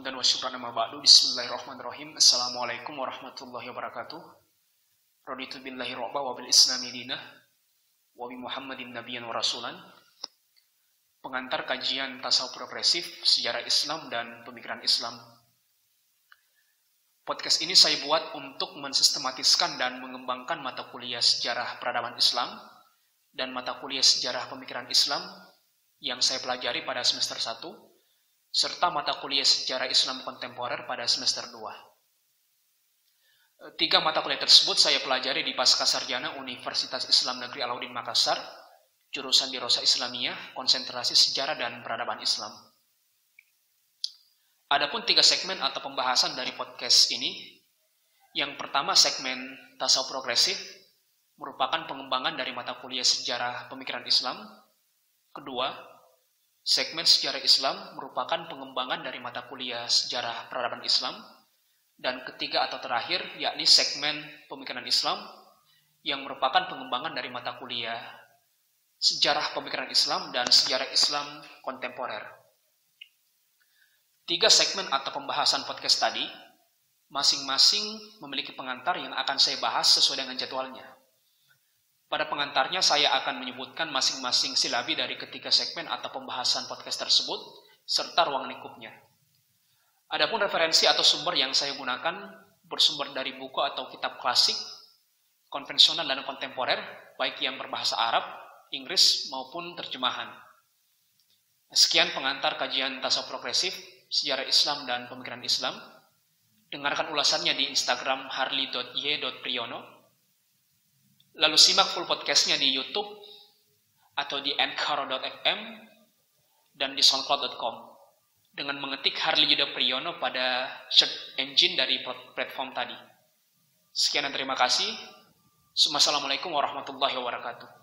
Hamdan wa syukran nama ba'du. Bismillahirrahmanirrahim. Assalamualaikum warahmatullahi wabarakatuh. Raditu billahi ro'ba wa bil islami dinah. Wa bi Muhammadin nabiyan wa rasulan. Pengantar kajian tasawuf progresif, sejarah Islam dan pemikiran Islam. Podcast ini saya buat untuk mensistematiskan dan mengembangkan mata kuliah sejarah peradaban Islam dan mata kuliah sejarah pemikiran Islam yang saya pelajari pada semester 1 serta mata kuliah sejarah Islam kontemporer pada semester 2. Tiga mata kuliah tersebut saya pelajari di Pasca Sarjana Universitas Islam Negeri Alauddin Makassar, jurusan di Rosa Islamiyah, konsentrasi sejarah dan peradaban Islam. Adapun tiga segmen atau pembahasan dari podcast ini, yang pertama segmen tasawuf progresif, merupakan pengembangan dari mata kuliah sejarah pemikiran Islam. Kedua, Segmen sejarah Islam merupakan pengembangan dari mata kuliah sejarah peradaban Islam. Dan ketiga atau terakhir, yakni segmen pemikiran Islam yang merupakan pengembangan dari mata kuliah sejarah pemikiran Islam dan sejarah Islam kontemporer. Tiga segmen atau pembahasan podcast tadi masing-masing memiliki pengantar yang akan saya bahas sesuai dengan jadwalnya. Pada pengantarnya saya akan menyebutkan masing-masing silabi dari ketiga segmen atau pembahasan podcast tersebut, serta ruang lingkupnya. Adapun referensi atau sumber yang saya gunakan bersumber dari buku atau kitab klasik, konvensional dan kontemporer, baik yang berbahasa Arab, Inggris, maupun terjemahan. Sekian pengantar kajian tasawuf progresif, sejarah Islam dan pemikiran Islam. Dengarkan ulasannya di Instagram harley.y.priyono Lalu simak full podcastnya di YouTube atau di anchor.fm dan di soundcloud.com dengan mengetik Harley Yuda Priyono pada search engine dari platform tadi. Sekian dan terima kasih. Assalamualaikum warahmatullahi wabarakatuh.